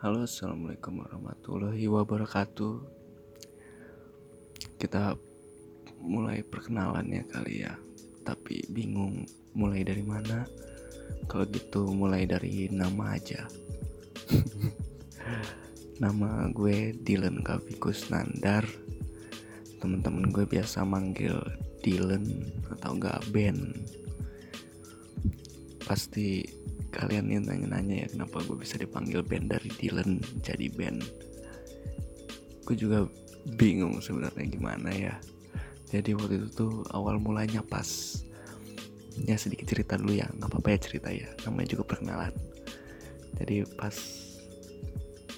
Halo assalamualaikum warahmatullahi wabarakatuh. Kita mulai perkenalannya kali ya. Tapi bingung mulai dari mana? Kalau gitu mulai dari nama aja. Nama gue Dylan Kavikus Nandar. Temen-temen gue biasa manggil Dylan atau enggak Ben. Pasti kalian yang nanya-nanya ya kenapa gue bisa dipanggil band dari Dylan jadi band? Gue juga bingung sebenarnya gimana ya. Jadi waktu itu tuh awal mulanya pas ya sedikit cerita dulu ya nggak apa-apa ya cerita ya namanya juga perkenalan. Jadi pas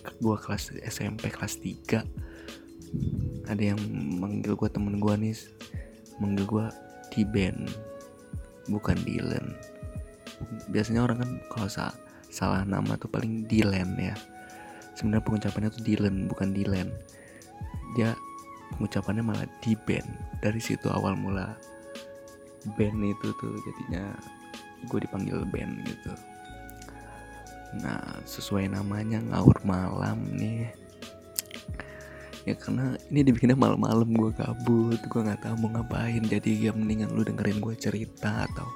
gue kelas SMP kelas 3 ada yang manggil gue temen gue nih manggil gue di band bukan Dylan biasanya orang kan kalau sa salah nama tuh paling Dylan ya. Sebenarnya pengucapannya tuh Dylan bukan Dylan. Dia pengucapannya malah di band dari situ awal mula band itu tuh jadinya gue dipanggil band gitu. Nah sesuai namanya ngaur malam nih. Ya karena ini dibikinnya malam-malam gue kabut gue nggak tahu mau ngapain. Jadi ya mendingan lu dengerin gue cerita atau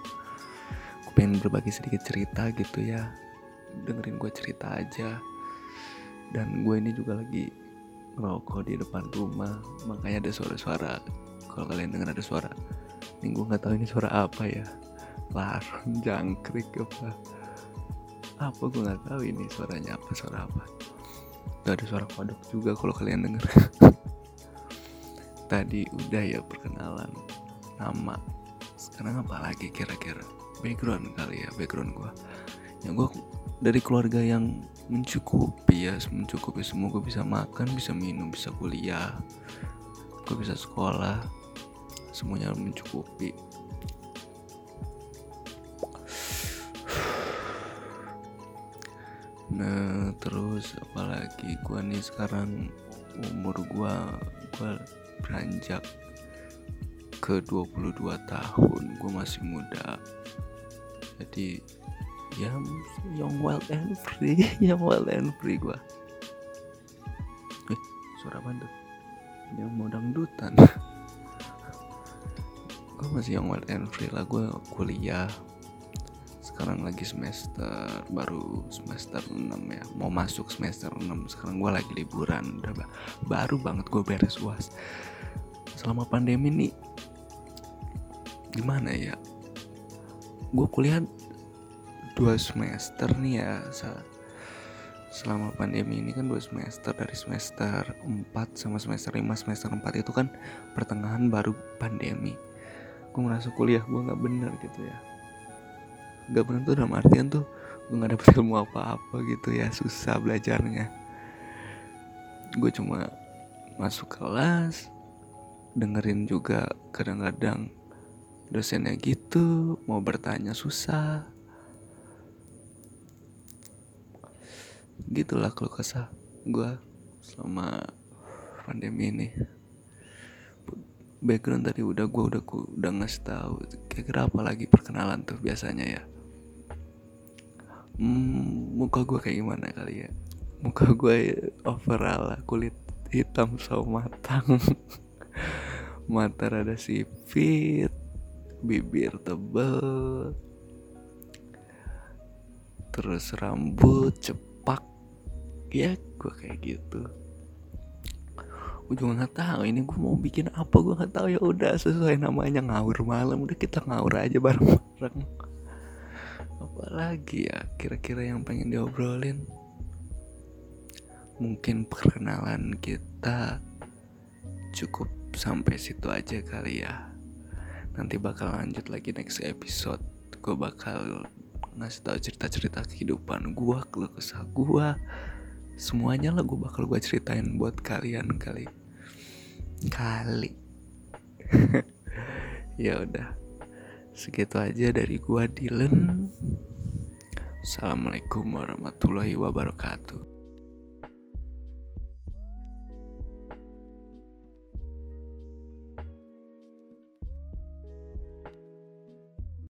pengen berbagi sedikit cerita gitu ya. Dengerin gue cerita aja. Dan gue ini juga lagi ngerokok di depan rumah. Makanya ada suara-suara. Kalau kalian dengar ada suara ini gue nggak tahu ini suara apa ya. Larang jangkrik apa? Apa gue nggak tahu ini suaranya apa suara apa. Gak ada suara kodok juga kalau kalian denger. Tadi udah ya perkenalan. Nama. Sekarang apa lagi kira-kira background kali ya background gue ya gue dari keluarga yang mencukupi ya mencukupi semua. Gue bisa makan bisa minum bisa kuliah gue bisa sekolah semuanya mencukupi. Nah terus apalagi gue nih sekarang umur gue gue beranjak ke 22 tahun gue masih muda. Jadi ya young wild and free young wild and free gue eh suara tuh? Yang mau dangdutan. Gue masih young wild and free lah gue kuliah. Sekarang lagi semester baru semester 6 ya. Mau masuk semester 6 sekarang gue lagi liburan udah baru banget gue beres uas selama pandemi nih gimana ya? Gue kuliah dua semester nih ya selama pandemi ini kan dua semester dari semester 4 sama semester 5 semester 4 itu kan pertengahan baru pandemi. Gue ngerasa kuliah gue nggak bener gitu ya. Nggak bener tuh dalam artian tuh gue nggak dapet ilmu apa-apa gitu ya susah belajarnya. Gue cuma masuk kelas dengerin juga kadang-kadang dosennya gitu mau bertanya susah. Gitulah kalau kesah gue selama pandemi ini. Background tadi udah gue udah gue udah ngasih tahu kira-kira apa lagi perkenalan tuh biasanya ya. Hmm, muka gue kayak gimana kali ya? Muka gue overall lah kulit hitam sawo matang. Mata rada sipit bibir tebel. Terus rambut cepak. Ya gue kayak gitu. Gue juga nggak tahu ini gue mau bikin apa gue nggak tahu. Ya udah sesuai namanya ngawur malam. Udah kita ngawur aja bareng-bareng. Apalagi ya kira-kira yang pengen diobrolin? Mungkin perkenalan kita cukup sampai situ aja kali ya nanti bakal lanjut lagi next episode. Gue bakal ngasih tahu cerita-cerita kehidupan gue keluh kesah gue semuanya lah gue bakal gue ceritain buat kalian kali. Kali. Ya udah. Segitu aja dari gue Dylan. Assalamualaikum warahmatullahi wabarakatuh